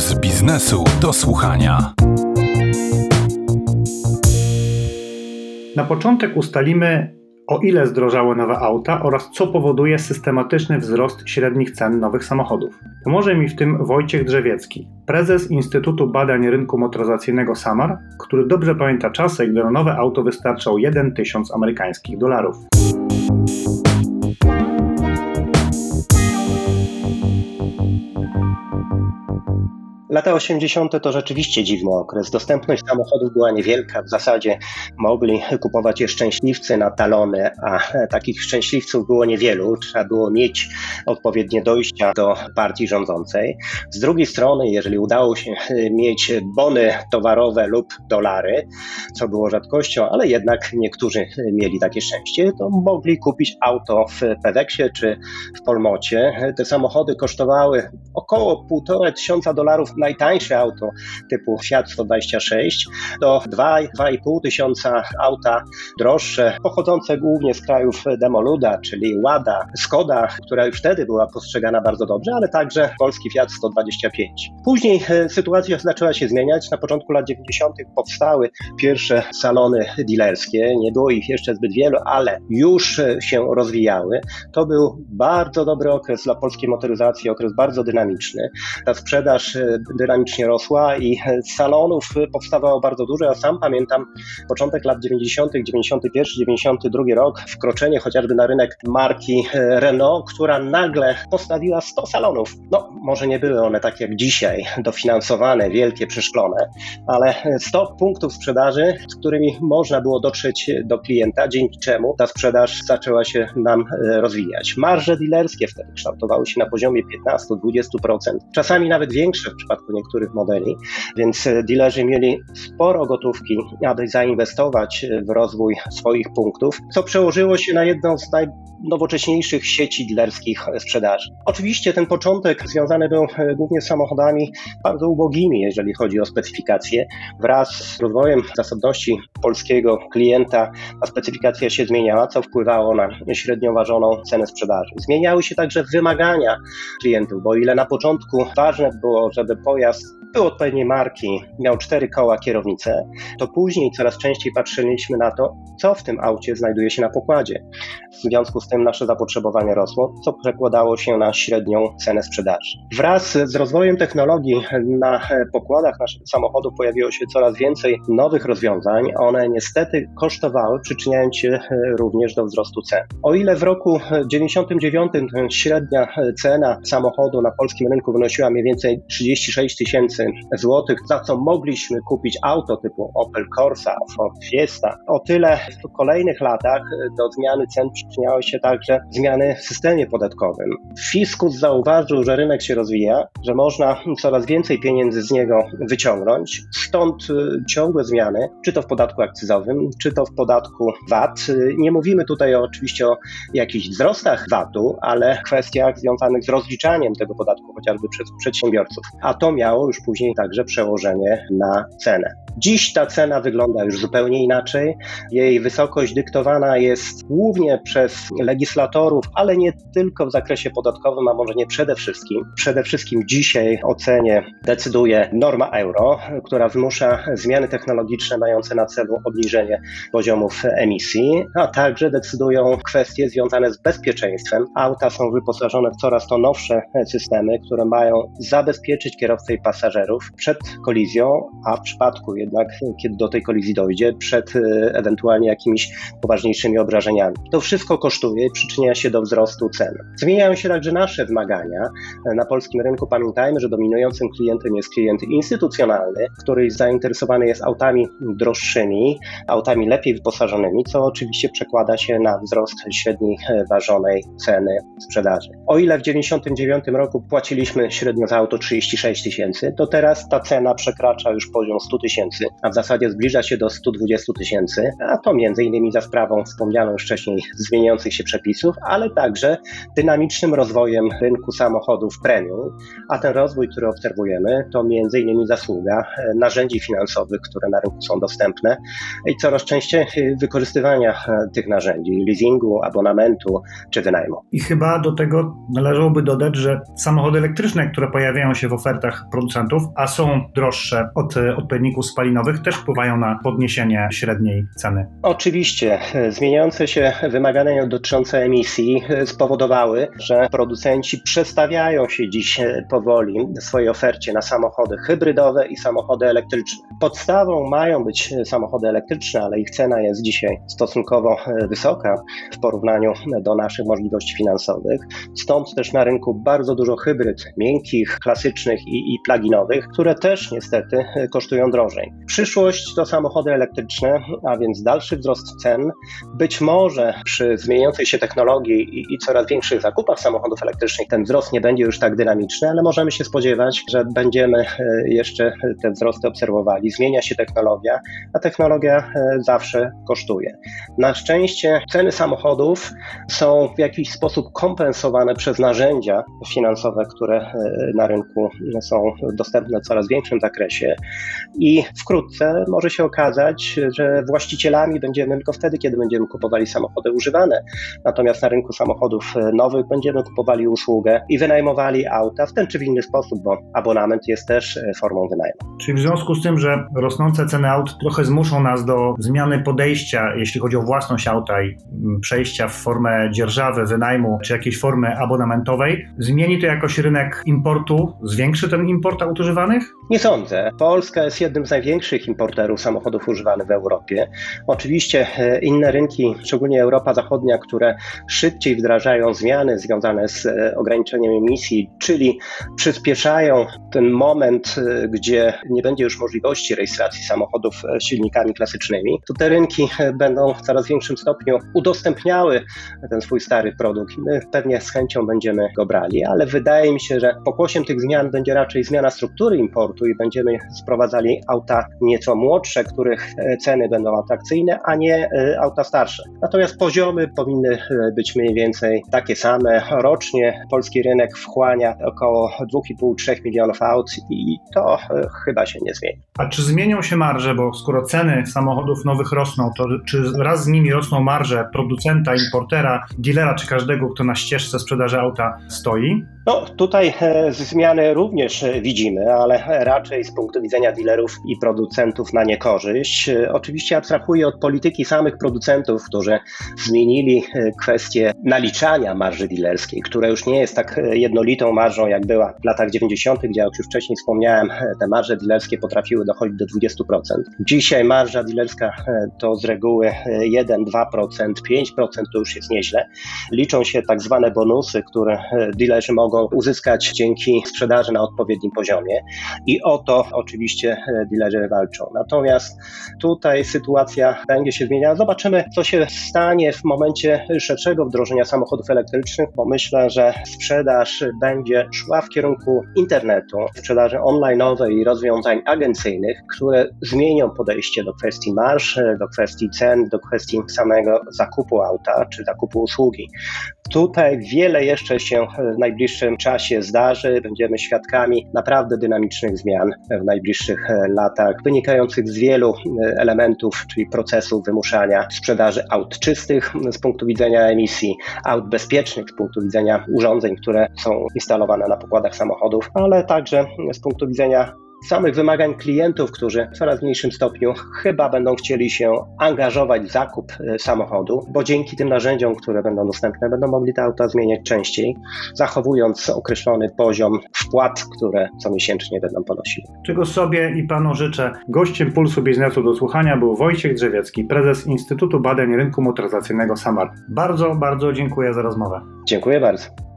z biznesu do słuchania. Na początek ustalimy, o ile zdrożały nowe auta oraz co powoduje systematyczny wzrost średnich cen nowych samochodów. Pomoże mi w tym Wojciech Drzewiecki, prezes Instytutu Badań Rynku Motoryzacyjnego Samar, który dobrze pamięta czasy, gdy na nowe auto wystarczał 1 tysiąc amerykańskich dolarów. Lata 80. to rzeczywiście dziwny okres. Dostępność samochodów była niewielka. W zasadzie mogli kupować je szczęśliwcy na talony, a takich szczęśliwców było niewielu. Trzeba było mieć odpowiednie dojścia do partii rządzącej. Z drugiej strony, jeżeli udało się mieć bony towarowe lub dolary, co było rzadkością, ale jednak niektórzy mieli takie szczęście, to mogli kupić auto w Peweksie czy w Polmocie. Te samochody kosztowały około 1,5 tysiąca dolarów najtańsze auto typu Fiat 126 do 2-2,5 tysiąca auta droższe, pochodzące głównie z krajów Demoluda, czyli Łada, Skoda, która już wtedy była postrzegana bardzo dobrze, ale także polski Fiat 125. Później e, sytuacja zaczęła się zmieniać. Na początku lat 90. powstały pierwsze salony dealerskie. Nie było ich jeszcze zbyt wielu, ale już e, się rozwijały. To był bardzo dobry okres dla polskiej motoryzacji, okres bardzo dynamiczny. Ta sprzedaż e, dynamicznie rosła i salonów powstawało bardzo dużo. Ja sam pamiętam początek lat 90., 91, 92 rok, wkroczenie chociażby na rynek marki e, Renault, która nagle postawiła 100 salonów. No, może nie były one tak jak dzisiaj, dofinansowane, wielkie, przeszklone, ale 100 punktów sprzedaży, z którymi można było dotrzeć do klienta, dzięki czemu ta sprzedaż zaczęła się nam e, rozwijać. Marże dealerskie wtedy kształtowały się na poziomie 15-20%, czasami nawet większe w przypadku przypadku niektórych modeli, więc e, dealerzy mieli sporo gotówki, aby zainwestować e, w rozwój swoich punktów, co przełożyło się na jedną z najnowocześniejszych sieci dealerskich sprzedaży. Oczywiście ten początek związany był e, głównie z samochodami bardzo ubogimi, jeżeli chodzi o specyfikacje. Wraz z rozwojem zasobności polskiego klienta ta specyfikacja się zmieniała, co wpływało na średnio ważoną cenę sprzedaży. Zmieniały się także wymagania klientów, bo ile na początku ważne było, żeby oh yes. Był odpowiedniej marki, miał cztery koła kierownicę, to później coraz częściej patrzyliśmy na to, co w tym aucie znajduje się na pokładzie. W związku z tym nasze zapotrzebowanie rosło, co przekładało się na średnią cenę sprzedaży. Wraz z rozwojem technologii na pokładach naszych samochodów pojawiło się coraz więcej nowych rozwiązań. One niestety kosztowały, przyczyniając się również do wzrostu cen. O ile w roku 99 średnia cena samochodu na polskim rynku wynosiła mniej więcej 36 tysięcy złotych, za co mogliśmy kupić auto typu Opel Corsa, Ford Fiesta, o tyle w kolejnych latach do zmiany cen przyczyniały się także zmiany w systemie podatkowym. Fiskus zauważył, że rynek się rozwija, że można coraz więcej pieniędzy z niego wyciągnąć, stąd y, ciągłe zmiany, czy to w podatku akcyzowym, czy to w podatku VAT. Nie mówimy tutaj oczywiście o jakichś wzrostach VAT-u, ale kwestiach związanych z rozliczaniem tego podatku chociażby przez przedsiębiorców. A to miało już później także przełożenie na cenę. Dziś ta cena wygląda już zupełnie inaczej. Jej wysokość dyktowana jest głównie przez legislatorów, ale nie tylko w zakresie podatkowym, a może nie przede wszystkim. Przede wszystkim dzisiaj o cenie decyduje norma euro, która wymusza zmiany technologiczne mające na celu obniżenie poziomów emisji, a także decydują kwestie związane z bezpieczeństwem. Auta są wyposażone w coraz to nowsze systemy, które mają zabezpieczyć kierowcę i przed kolizją, a w przypadku jednak, kiedy do tej kolizji dojdzie, przed e, ewentualnie jakimiś poważniejszymi obrażeniami. To wszystko kosztuje i przyczynia się do wzrostu cen. Zmieniają się także nasze wymagania. E, na polskim rynku pamiętajmy, że dominującym klientem jest klient instytucjonalny, który zainteresowany jest autami droższymi, autami lepiej wyposażonymi, co oczywiście przekłada się na wzrost średniej e, ważonej ceny sprzedaży. O ile w 1999 roku płaciliśmy średnio za auto 36 tysięcy, to teraz ta cena przekracza już poziom 100 tysięcy, a w zasadzie zbliża się do 120 tysięcy, a to między innymi za sprawą wspomnianą już wcześniej zmieniających się przepisów, ale także dynamicznym rozwojem rynku samochodów premium, a ten rozwój, który obserwujemy, to między innymi zasługa e, narzędzi finansowych, które na rynku są dostępne i coraz częściej wykorzystywania e, tych narzędzi, leasingu, abonamentu czy wynajmu. I chyba do tego należałoby dodać, że samochody elektryczne, które pojawiają się w ofertach producentów, samochodów, a są droższe od e, odpowiedników spalinowych, też wpływają na podniesienie średniej ceny. Oczywiście. Zmieniające się wymagania dotyczące emisji spowodowały, że producenci przestawiają się dziś powoli w swojej ofercie na samochody hybrydowe i samochody elektryczne. Podstawą mają być samochody elektryczne, ale ich cena jest dzisiaj stosunkowo wysoka w porównaniu do naszych możliwości finansowych. Stąd też na rynku bardzo dużo hybryd miękkich, klasycznych i, i pluginowych, które też niestety kosztują drożej. Przyszłość to samochody elektryczne, a więc dalszy wzrost cen. Być może przy zmieniającej się technologii i, i coraz większych zakupach samochodów elektrycznych ten wzrost nie będzie już tak dynamiczny, ale możemy się spodziewać, że będziemy e, jeszcze te wzrosty obserwowali. Zmienia się technologia, a technologia e, zawsze kosztuje. Na szczęście ceny samochodów są w jakiś sposób kompensowane przez narzędzia finansowe, które e, na rynku są dostępne w coraz większym zakresie. I wkrótce może się okazać, że właścicielami będziemy tylko wtedy, kiedy będziemy kupowali samochody używane. Natomiast na rynku samochodów nowych będziemy kupowali usługę i wynajmowali auta w ten czy w inny sposób, bo abonament jest też e, formą wynajmu. Czyli w związku z tym, że rosnące ceny aut trochę zmuszą nas do zmiany podejścia, jeśli chodzi o własność auta i przejścia w formę dzierżawy, wynajmu czy jakiejś formy abonamentowej, zmieni to jakoś rynek importu? Zwiększy ten import aut używanych? Nie sądzę. Polska jest jednym z największych importerów samochodów używanych w Europie. Oczywiście e, inne rynki, szczególnie Europa Zachodnia, które szybciej wdrażają zmiany związane z e, ograniczeniem emisji, czyli przyspieszają ten moment, e, gdzie nie będzie już możliwości rejestracji samochodów silnikami klasycznymi, to te rynki będą w coraz większym stopniu udostępniały ten swój stary produkt. My pewnie z chęcią będziemy go brali, ale wydaje mi się, że pokłosiem tych zmian będzie raczej zmiana struktury importu i będziemy sprowadzali auta nieco młodsze, których e, ceny będą atrakcyjne, a nie e, auta starsze. Natomiast poziomy powinny e, być mniej więcej takie same. Rocznie polski rynek wchłania około 2,5-3 milionów aut i to chyba się nie zmieni. A czy zmienią się marże, bo skoro ceny samochodów nowych rosną, to czy raz z nimi rosną marże producenta, importera, dealera czy każdego, kto na ścieżce sprzedaży auta stoi? No, tutaj zmiany również widzimy, ale raczej z punktu widzenia dealerów i producentów na niekorzyść. E, oczywiście abstrahuję od polityki samych producentów, którzy zmienili kwestię naliczania marży dealerskiej, która już nie jest tak jednolitą marżą, jak była w latach 90., gdzie, jak już wcześniej wspomniałem, te marże dealerskie potrafiły dochodzić do 20%. Dzisiaj marża dealerska to z reguły 1, 2%, 5% to już jest nieźle. Liczą się tak zwane bonusy, które dealerzy mogą uzyskać dzięki sprzedaży na odpowiednim poziomie. I o to oczywiście e, dealerzy walczą. Natomiast tutaj sytuacja będzie się zmieniała. Zobaczymy, co się stanie w momencie szerszego wdrożenia samochodów elektrycznych, bo myślę, że sprzedaż będzie szła w kierunku internetu, sprzedaży online'owej i rozwiązań agencyjnych, które zmienią podejście do kwestii marsz, do kwestii cen, do kwestii samego zakupu auta czy zakupu usługi. Tutaj wiele jeszcze się w najbliższym czasie zdarzy. Będziemy świadkami naprawdę dynamicznych zmian w najbliższych e, latach, wynikających z wielu e, elementów, czyli procesów wymuszania sprzedaży aut czystych z punktu widzenia emisji, aut bezpiecznych z punktu widzenia urządzeń, które są instalowane na pokładach samochodów, ale także z punktu widzenia samych wymagań klientów, którzy w coraz mniejszym stopniu chyba będą chcieli się angażować w zakup e, samochodu, bo dzięki tym narzędziom, które będą dostępne, będą mogli te auta zmieniać częściej, zachowując określony poziom wpłat, które co miesięcznie będą ponosiły. Czego sobie i panu życzę. Gościem Pulsu Biznesu do słuchania był Wojciech Drzewiecki, prezes Instytutu Badań Rynku Motoryzacyjnego SAMAR. Bardzo, bardzo dziękuję za rozmowę. Dziękuję bardzo.